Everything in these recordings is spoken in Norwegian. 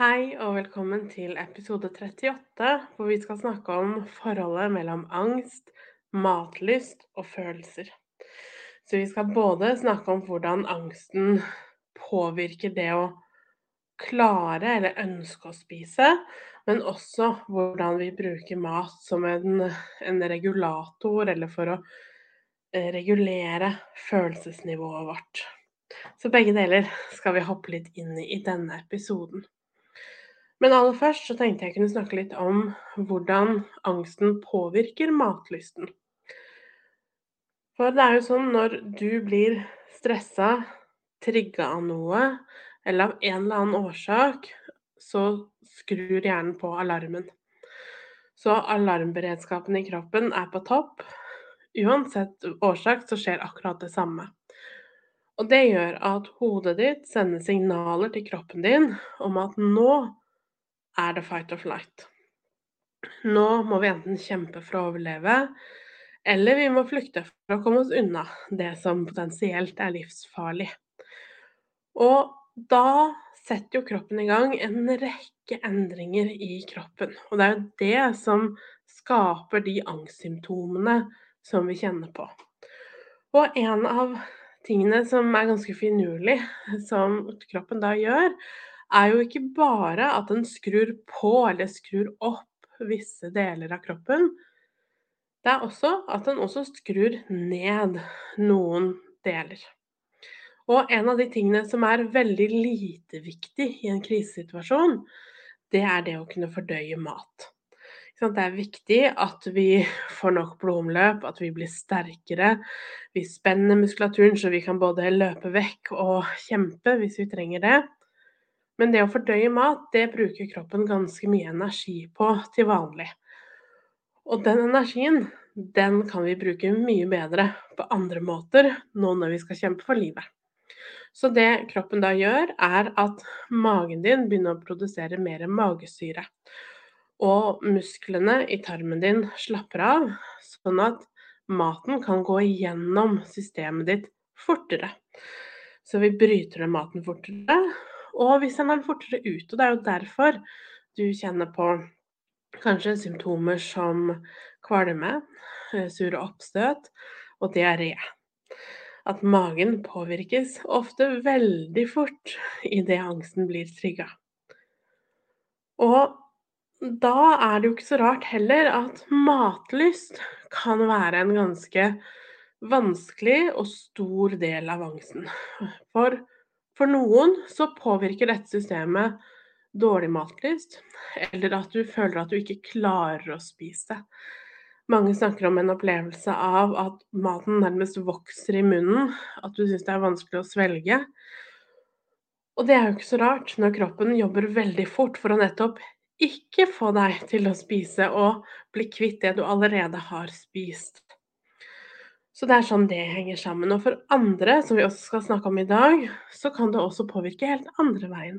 Hei og velkommen til episode 38, hvor vi skal snakke om forholdet mellom angst, matlyst og følelser. Så vi skal både snakke om hvordan angsten påvirker det å klare eller ønske å spise, men også hvordan vi bruker mat som en, en regulator, eller for å eh, regulere følelsesnivået vårt. Så begge deler skal vi hoppe litt inn i i denne episoden. Men aller først så tenkte jeg kunne snakke litt om hvordan angsten påvirker matlysten. For det er jo sånn når du blir stressa, trigga av noe, eller av en eller annen årsak, så skrur hjernen på alarmen. Så alarmberedskapen i kroppen er på topp. Uansett årsak så skjer akkurat det samme. Og det gjør at hodet ditt sender signaler til kroppen din om at nå er det fight or flight. Nå må vi enten kjempe for å overleve, eller vi må flykte for å komme oss unna det som potensielt er livsfarlig. Og da setter jo kroppen i gang en rekke endringer i kroppen. Og det er jo det som skaper de angstsymptomene som vi kjenner på. Og en av tingene som er ganske finurlig, som kroppen da gjør, er jo ikke bare at den skrur på eller skrur opp visse deler av kroppen. Det er også at den også skrur ned noen deler. Og en av de tingene som er veldig lite viktig i en krisesituasjon, det er det å kunne fordøye mat. Det er viktig at vi får nok blodomløp, at vi blir sterkere. Vi spenner muskulaturen så vi kan både løpe vekk og kjempe hvis vi trenger det. Men det å fordøye mat, det bruker kroppen ganske mye energi på til vanlig. Og den energien, den kan vi bruke mye bedre på andre måter nå når vi skal kjempe for livet. Så det kroppen da gjør, er at magen din begynner å produsere mer magesyre. Og musklene i tarmen din slapper av, sånn at maten kan gå gjennom systemet ditt fortere. Så vi bryter ned maten fortere, og vi sender den fortere ut. Og det er jo derfor du kjenner på kanskje symptomer som kvalme, eh, sure oppstøt og diaré. At magen påvirkes ofte veldig fort idet angsten blir trigga. Og da er det jo ikke så rart heller at matlyst kan være en ganske vanskelig og stor del av angsten. For for noen så påvirker dette systemet dårlig matlyst, eller at du føler at du ikke klarer å spise. Mange snakker om en opplevelse av at maten nærmest vokser i munnen, at du syns det er vanskelig å svelge. Og det er jo ikke så rart når kroppen jobber veldig fort for å nettopp ikke få deg til å spise og bli kvitt det du allerede har spist. Så det er sånn det henger sammen. Og for andre, som vi også skal snakke om i dag, så kan det også påvirke helt andre veien.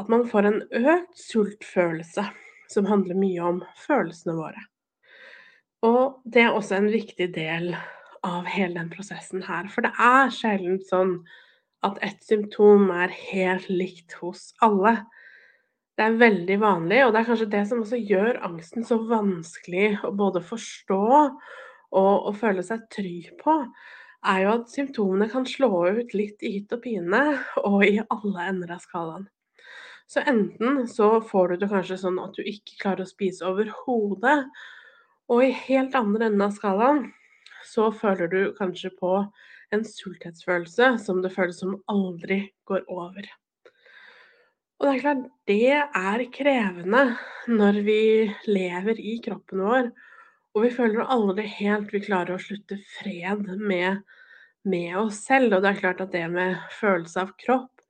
At man får en økt sultfølelse, som handler mye om følelsene våre. Og det er også en viktig del av hele den prosessen her. For det er sjelden sånn at et symptom er helt likt hos alle. Det er veldig vanlig, og det er kanskje det som også gjør angsten så vanskelig å både forstå og å føle seg trygg på, er jo at symptomene kan slå ut litt i hytt og pine, og i alle ender av skalaen. Så enten så får du det kanskje sånn at du ikke klarer å spise overhodet, og i helt andre enden av skalaen så føler du kanskje på en sulthetsfølelse som det føles som aldri går over. Og det er klart, det er krevende når vi lever i kroppen vår og vi føler aldri helt vi klarer å slutte fred med, med, oss selv. Og det er klart at det med følelse av kropp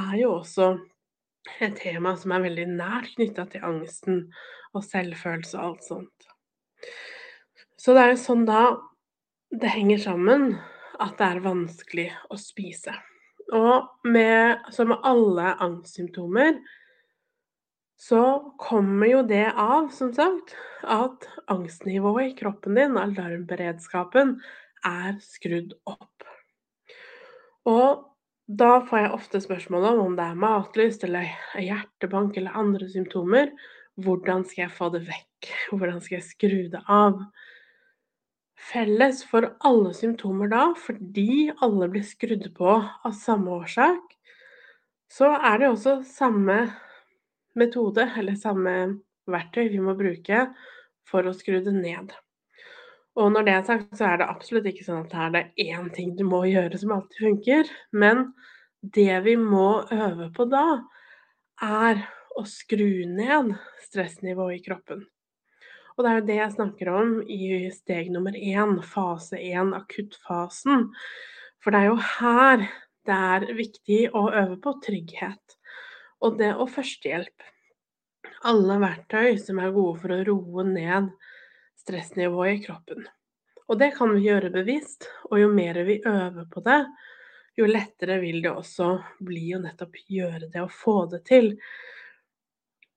er jo også et tema som er veldig nært knytta til angsten og selvfølelse og alt sånt. Så det er jo sånn da det henger sammen at det er vanskelig å spise. Og med, som med alle angstsymptomer så kommer jo det av, som sagt, at angstnivået i kroppen din, alarmberedskapen, er skrudd opp. Og da får jeg ofte spørsmål om om det er matlyst eller hjertebank eller andre symptomer. Hvordan skal jeg få det vekk? Hvordan skal jeg skru det av? Felles for alle symptomer da, fordi alle blir skrudd på av samme årsak, så er det også samme metode eller samme verktøy vi må bruke for å skru det ned. Og når det er sagt, så er det absolutt ikke sånn at det er det én ting du må gjøre som alltid funker. Men det vi må øve på da, er å skru ned stressnivået i kroppen. Og det er jo det jeg snakker om i steg nummer én, fase én, akuttfasen. For det er jo her det er viktig å øve på trygghet. Og det og førstehjelp. Alle verktøy som er gode for å roe ned stressnivået i kroppen. Og det kan vi gjøre bevisst, og jo mer vi øver på det, jo lettere vil det også bli å nettopp gjøre det og få det til.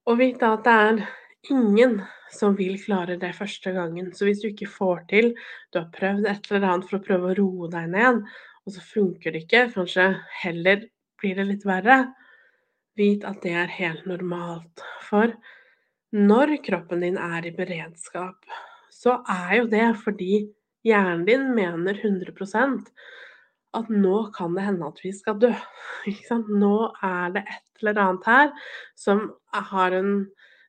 Og vite at det er ingen som vil klare det første gangen. Så hvis du ikke får til, du har prøvd et eller annet for å prøve å roe deg ned, og så funker det ikke, kanskje heller blir det litt verre, vit at det er helt normalt. For når kroppen din er i beredskap, så er jo det fordi hjernen din mener 100% at nå kan det hende at vi skal dø. Nå er det et eller annet her som, en,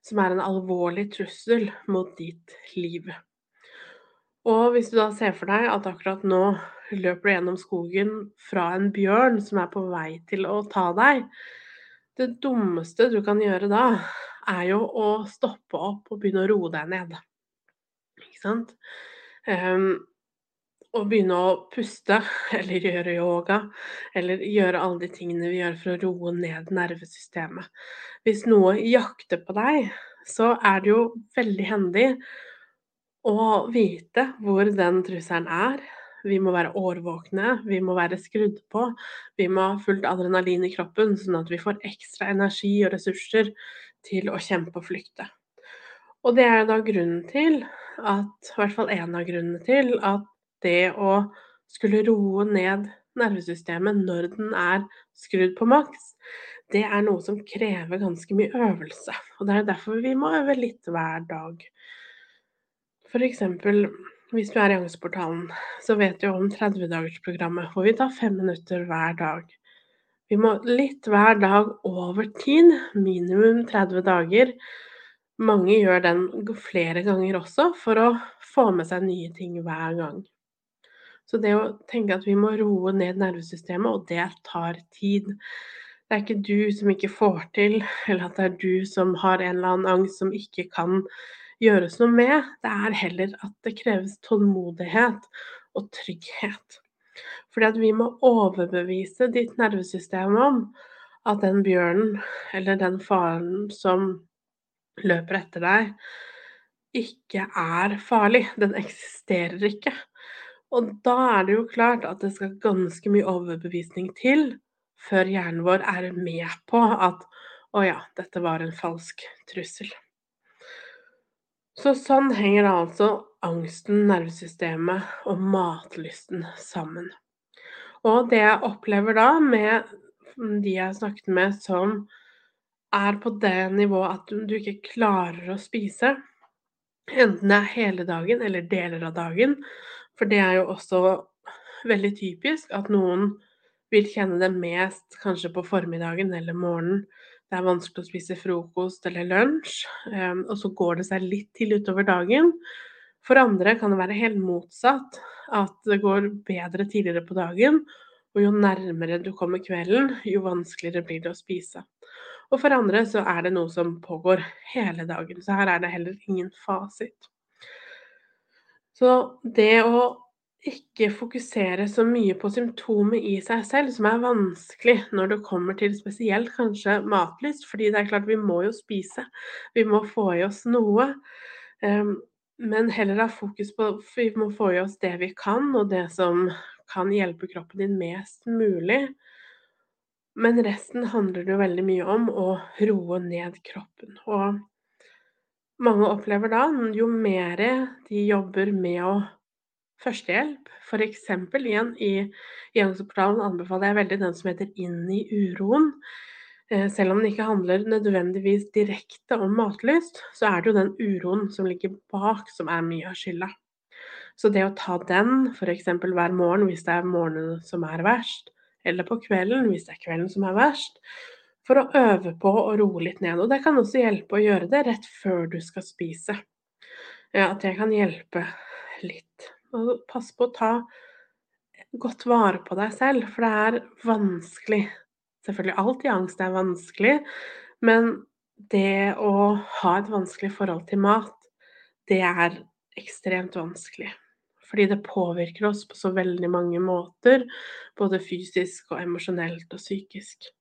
som er en alvorlig trussel mot ditt liv. Og hvis du da ser for deg at akkurat nå løper du gjennom skogen fra en bjørn som er på vei til å ta deg, det dummeste du kan gjøre da, er jo å stoppe opp og begynne å roe deg ned. Ikke sant? Um, og begynne å puste, eller gjøre yoga, eller gjøre alle de tingene vi gjør for å roe ned nervesystemet. Hvis noe jakter på deg, så er det jo veldig hendig å vite hvor den trusselen er, vi må være årvåkne, vi må være skrudd på. Vi må ha fullt adrenalin i kroppen, sånn at vi får ekstra energi og ressurser til å kjempe og flykte. Og det er da grunnen til at, i hvert fall en av grunnene til, at det å skulle roe ned nervesystemet når den er skrudd på maks, det er noe som krever ganske mye øvelse. Og det er derfor vi må øve litt hver dag. For eksempel hvis du er i Angstportalen, så vet du om 30-dagersprogrammet hvor vi tar fem minutter hver dag. Vi må litt hver dag over tid, minimum 30 dager. Mange gjør den flere ganger også for å få med seg nye ting hver gang. Så det å tenke at vi må roe ned nervesystemet, og det tar tid. Det er ikke du som ikke får til, eller at det er du som har en eller annen angst som ikke kan gjøres noe med. Det er heller at det kreves tålmodighet og trygghet. Fordi at vi må overbevise ditt nervesystem om at den bjørnen eller den faren som løper etter deg, ikke er farlig. Den eksisterer ikke. Og da er det jo klart at det skal ganske mye overbevisning til før hjernen vår er med på at å ja, dette var en falsk trussel. Så sånn henger altså angsten, nervesystemet og matlysten sammen. Og det jeg opplever da med de jeg snakket med som er på det nivået at du ikke klarer å spise, enten det er hele dagen eller deler av dagen, for det er jo også veldig typisk at noen vil kjenne det mest kanskje på formiddagen eller morgenen det er vanskelig å spise frokost eller lunsj, ehm, og så går det seg litt til utover dagen. For andre kan det være helt motsatt, at det går bedre tidligere på dagen, og jo nærmere du kommer kvelden, jo vanskeligere blir det å spise. Og for andre så er det noe som pågår hele dagen, så her er det heller ingen fasit. Så det å ikke fokusere så mye på symptomet i seg selv, som er vanskelig når det kommer til spesielt kanskje matlyst, fordi det er klart vi må jo spise, vi må få i oss noe. Ehm, men heller ha fokus på vi må få i oss det vi kan, og det som kan hjelpe kroppen din mest mulig. Men resten handler det jo veldig mye om å roe ned kroppen. Og mange opplever da, jo mer de jobber med å førstehjelp, f.eks. igjen i Gjengangsportalen anbefaler jeg veldig den som heter Inn i uroen. Eh, selv om den ikke handler nødvendigvis direkte om matlyst, så er det jo den uroen som ligger bak som er mye av skylda. Så det å ta den f.eks. hver morgen hvis det er morgenen som er verst, eller på kvelden hvis det er kvelden som er verst, for å øve på å roe litt ned. Og det kan også hjelpe å gjøre det rett før du skal spise. Ja, at det kan hjelpe litt. Og pass på å ta godt vare på deg selv, for det er vanskelig. Selvfølgelig alt i angst er vanskelig, men det å ha et vanskelig forhold til mat, det er ekstremt vanskelig. Fordi det påvirker oss på så veldig mange måter, både fysisk og emosjonelt og psykisk.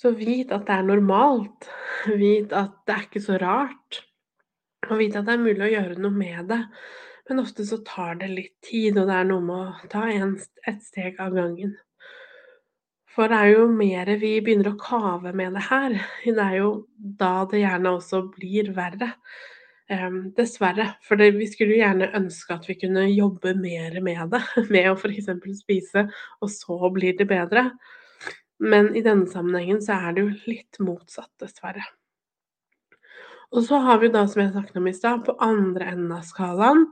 Så vit at det er normalt. Vit at det er ikke så rart. Og vit at det er mulig å gjøre noe med det. Men ofte så tar det litt tid, og det er noe med å ta en, et steg av gangen. For det er jo mer vi begynner å kave med det her, det er jo da det gjerne også blir verre. Um, dessverre. For det, vi skulle jo gjerne ønske at vi kunne jobbe mer med det. Med å f.eks. spise, og så blir det bedre. Men i denne sammenhengen så er det jo litt motsatt, dessverre. Og så har vi da, som jeg snakket om i stad, på andre enden av skalaen,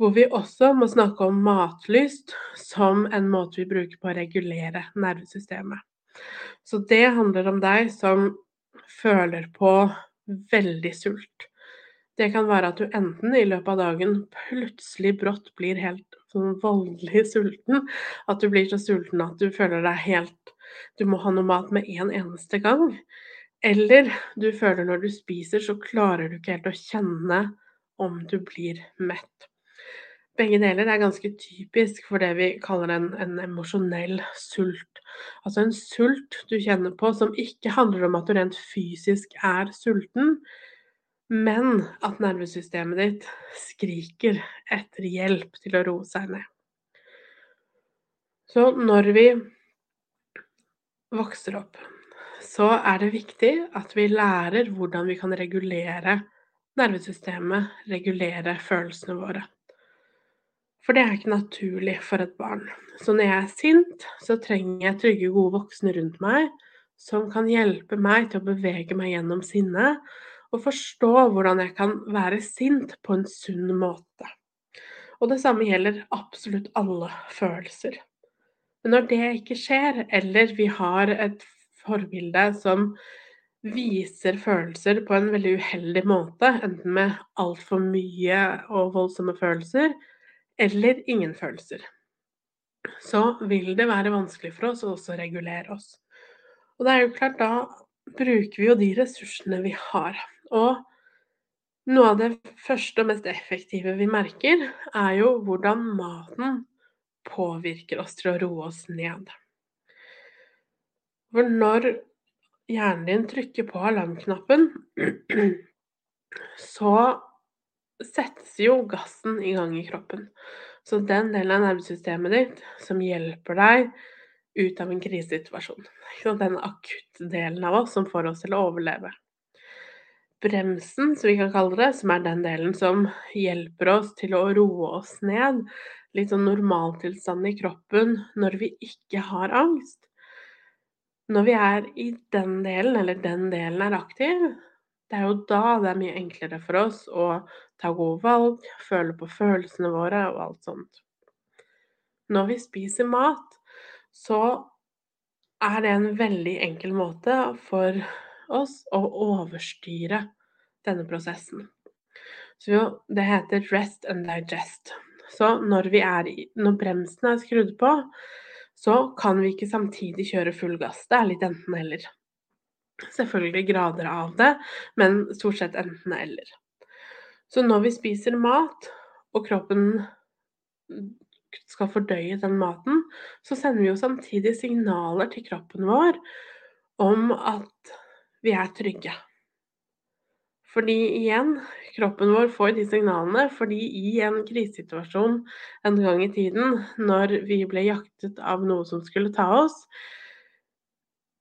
hvor vi også må snakke om matlyst som en måte vi bruker på å regulere nervesystemet. Så det handler om deg som føler på veldig sult. Det kan være at du enten i løpet av dagen plutselig brått blir helt sånn voldelig sulten, at du blir så sulten at du føler deg helt Du må ha noe mat med en eneste gang. Eller du føler når du spiser, så klarer du ikke helt å kjenne om du blir mett. Begge deler er ganske typisk for det vi kaller en, en emosjonell sult. Altså en sult du kjenner på som ikke handler om at du rent fysisk er sulten, men at nervesystemet ditt skriker etter hjelp til å roe seg ned. Så når vi vokser opp, så er det viktig at vi lærer hvordan vi kan regulere nervesystemet, regulere følelsene våre. For det er ikke naturlig for et barn. Så når jeg er sint, så trenger jeg trygge, gode voksne rundt meg som kan hjelpe meg til å bevege meg gjennom sinnet og forstå hvordan jeg kan være sint på en sunn måte. Og det samme gjelder absolutt alle følelser. Men når det ikke skjer, eller vi har et forbilde som viser følelser på en veldig uheldig måte, enten med altfor mye og voldsomme følelser, eller ingen følelser. Så vil det være vanskelig for oss å også regulere oss. Og det er jo klart, da bruker vi jo de ressursene vi har. Og noe av det første og mest effektive vi merker, er jo hvordan maten påvirker oss til å roe oss ned. For når hjernen din trykker på alarmknappen, så settes jo gassen i gang i kroppen. Så den delen av nervesystemet ditt som hjelper deg ut av en krisesituasjon. Den akuttdelen av oss som får oss til å overleve. Bremsen, som vi kan kalle det, som er den delen som hjelper oss til å roe oss ned, litt sånn normaltilstand i kroppen når vi ikke har angst, når vi er i den delen, eller den delen er aktiv, det er jo da det er mye enklere for oss å ta gode valg, føle på følelsene våre og alt sånt. Når vi spiser mat, så er det en veldig enkel måte for oss å overstyre denne prosessen. Så det heter rest and digest. Så når, er når bremsen er skrudd på, så kan vi ikke samtidig kjøre full gass. Det er litt enten-eller. Selvfølgelig grader av det, men stort sett enten-eller. Så når vi spiser mat, og kroppen skal fordøye den maten, så sender vi jo samtidig signaler til kroppen vår om at vi er trygge. Fordi igjen, kroppen vår får de signalene fordi i en krisesituasjon en gang i tiden, når vi ble jaktet av noe som skulle ta oss,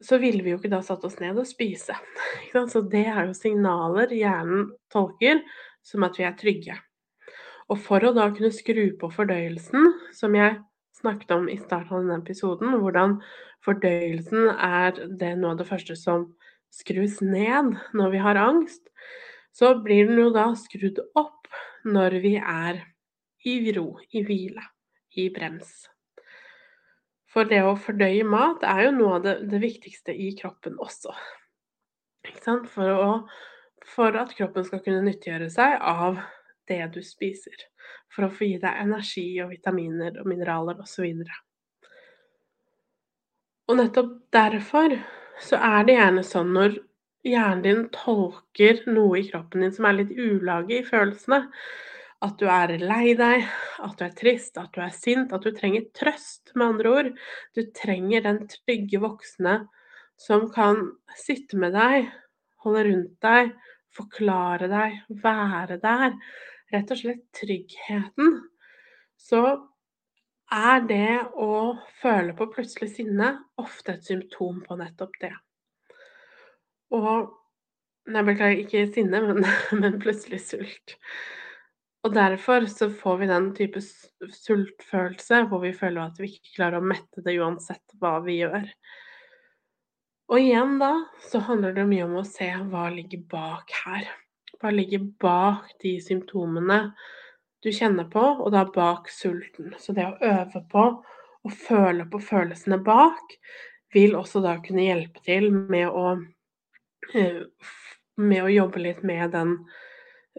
så ville vi jo ikke da satt oss ned og spise. Så det er jo signaler hjernen tolker som at vi er trygge. Og for å da kunne skru på fordøyelsen, som jeg snakket om i starten av denne episoden, hvordan fordøyelsen er det noe av det første som skrus ned når vi har angst, så blir den jo da skrudd opp når vi er i ro, i hvile, i brems. For det å fordøye mat er jo noe av det, det viktigste i kroppen også. For, å, for at kroppen skal kunne nyttiggjøre seg av det du spiser. For å få gi deg energi og vitaminer og mineraler osv. Og, og nettopp derfor så er det gjerne sånn når hjernen din tolker noe i kroppen din som er litt ulaget i følelsene, at du er lei deg, at du er trist, at du er sint, at du trenger trøst, med andre ord. Du trenger den trygge voksne som kan sitte med deg, holde rundt deg, forklare deg, være der, rett og slett tryggheten, så er det å føle på plutselig sinne ofte et symptom på nettopp det. Og Nei, beklager, ikke sinne, men, men plutselig sult. Og derfor så får vi den type sultfølelse hvor vi føler at vi ikke klarer å mette det uansett hva vi gjør. Og igjen da så handler det mye om å se hva ligger bak her. Hva ligger bak de symptomene du kjenner på, og da bak sulten. Så det å øve på å føle på følelsene bak vil også da kunne hjelpe til med å, eh, med å jobbe litt med den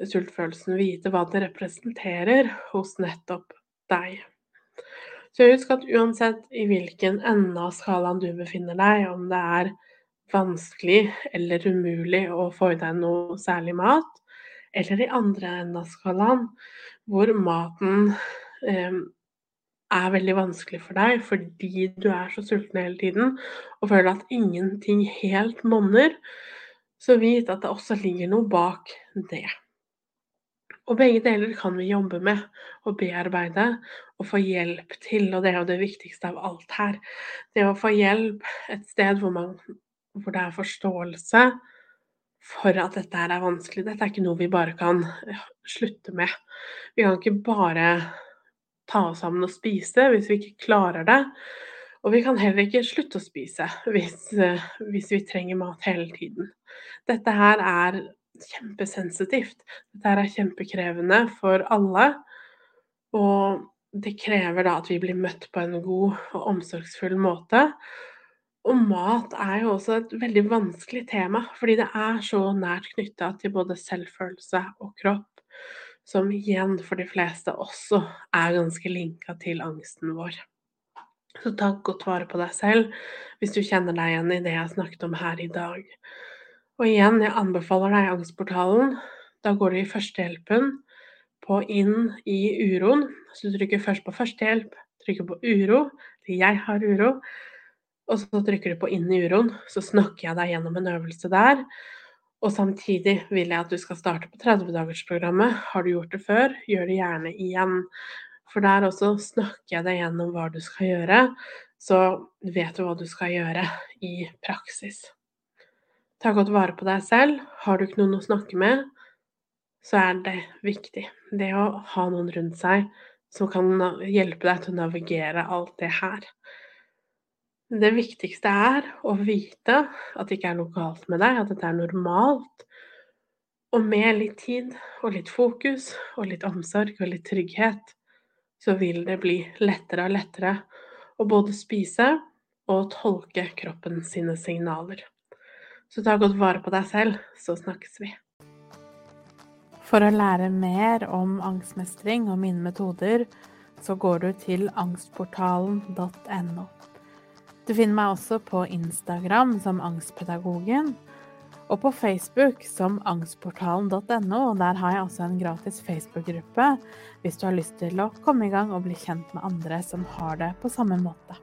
sultfølelsen, vite hva det representerer hos nettopp deg. Så husk at uansett i hvilken ende av skalaen du befinner deg, om det er vanskelig eller umulig å få i deg noe særlig mat, eller i andre enden av skalaen, hvor maten eh, er veldig vanskelig for deg fordi du er så sulten hele tiden og føler at ingenting helt monner, så vit at det også ligger noe bak det. Og begge deler kan vi jobbe med og bearbeide og få hjelp til, og det er jo det viktigste av alt her. Det å få hjelp et sted hvor man hvor det er forståelse for at dette her er vanskelig. Dette er ikke noe vi bare kan slutte med. Vi kan ikke bare ta oss sammen og spise hvis vi ikke klarer det. Og vi kan heller ikke slutte å spise hvis, hvis vi trenger mat hele tiden. Dette her er kjempesensitivt. Dette her er kjempekrevende for alle. Og det krever da at vi blir møtt på en god og omsorgsfull måte. Og mat er jo også et veldig vanskelig tema, fordi det er så nært knytta til både selvfølelse og kropp, som igjen for de fleste også er ganske linka til angsten vår. Så ta godt vare på deg selv hvis du kjenner deg igjen i det jeg snakket om her i dag. Og igjen, jeg anbefaler deg Angstportalen. Da går du i førstehjelpen på inn i uroen. Så du trykker først på førstehjelp, trykker på uro, eller jeg har uro og så trykker du på 'inn i uroen', så snakker jeg deg gjennom en øvelse der. Og samtidig vil jeg at du skal starte på 30-dagersprogrammet. Har du gjort det før, gjør det gjerne igjen. For der også snakker jeg deg gjennom hva du skal gjøre, så vet du hva du skal gjøre i praksis. Ta godt vare på deg selv. Har du ikke noen å snakke med, så er det viktig. Det å ha noen rundt seg som kan hjelpe deg til å navigere alt det her. Det viktigste er å vite at det ikke er noe galt med deg, at dette er normalt. Og med litt tid og litt fokus og litt omsorg og litt trygghet, så vil det bli lettere og lettere å både spise og tolke kroppen sine signaler. Så ta godt vare på deg selv, så snakkes vi. For å lære mer om angstmestring og mine metoder, så går du til angstportalen.no. Du finner meg også på Instagram som Angstpedagogen. Og på Facebook som angstportalen.no. Der har jeg også en gratis Facebook-gruppe hvis du har lyst til å komme i gang og bli kjent med andre som har det på samme måte.